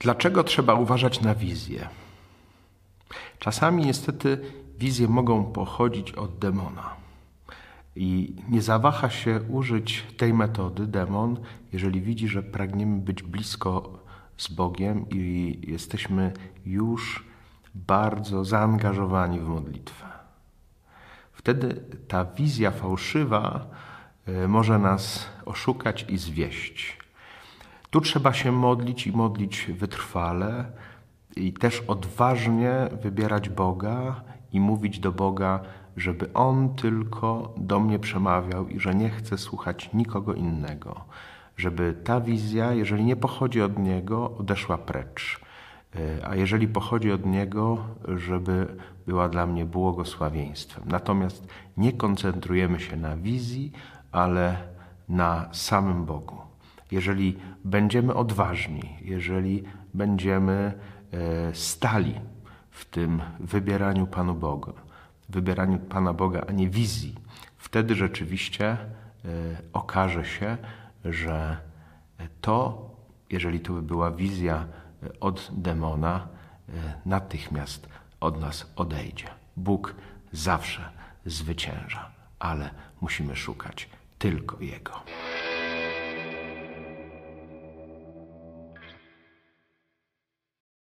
Dlaczego trzeba uważać na wizję? Czasami niestety wizje mogą pochodzić od demona. I nie zawaha się użyć tej metody demon, jeżeli widzi, że pragniemy być blisko z Bogiem i jesteśmy już bardzo zaangażowani w modlitwę. Wtedy ta wizja fałszywa e, może nas oszukać i zwieść. Tu trzeba się modlić i modlić wytrwale i też odważnie wybierać Boga i mówić do Boga, żeby On tylko do mnie przemawiał i że nie chcę słuchać nikogo innego. Żeby ta wizja, jeżeli nie pochodzi od Niego, odeszła precz. E, a jeżeli pochodzi od Niego, żeby była dla mnie błogosławieństwem. Natomiast nie koncentrujemy się na wizji, ale na samym Bogu. Jeżeli będziemy odważni, jeżeli będziemy e, stali w tym wybieraniu Panu Boga, wybieraniu Pana Boga, a nie wizji, wtedy rzeczywiście e, okaże się, że to, jeżeli to by była wizja od demona, natychmiast od nas odejdzie. Bóg zawsze zwycięża, ale musimy szukać tylko Jego.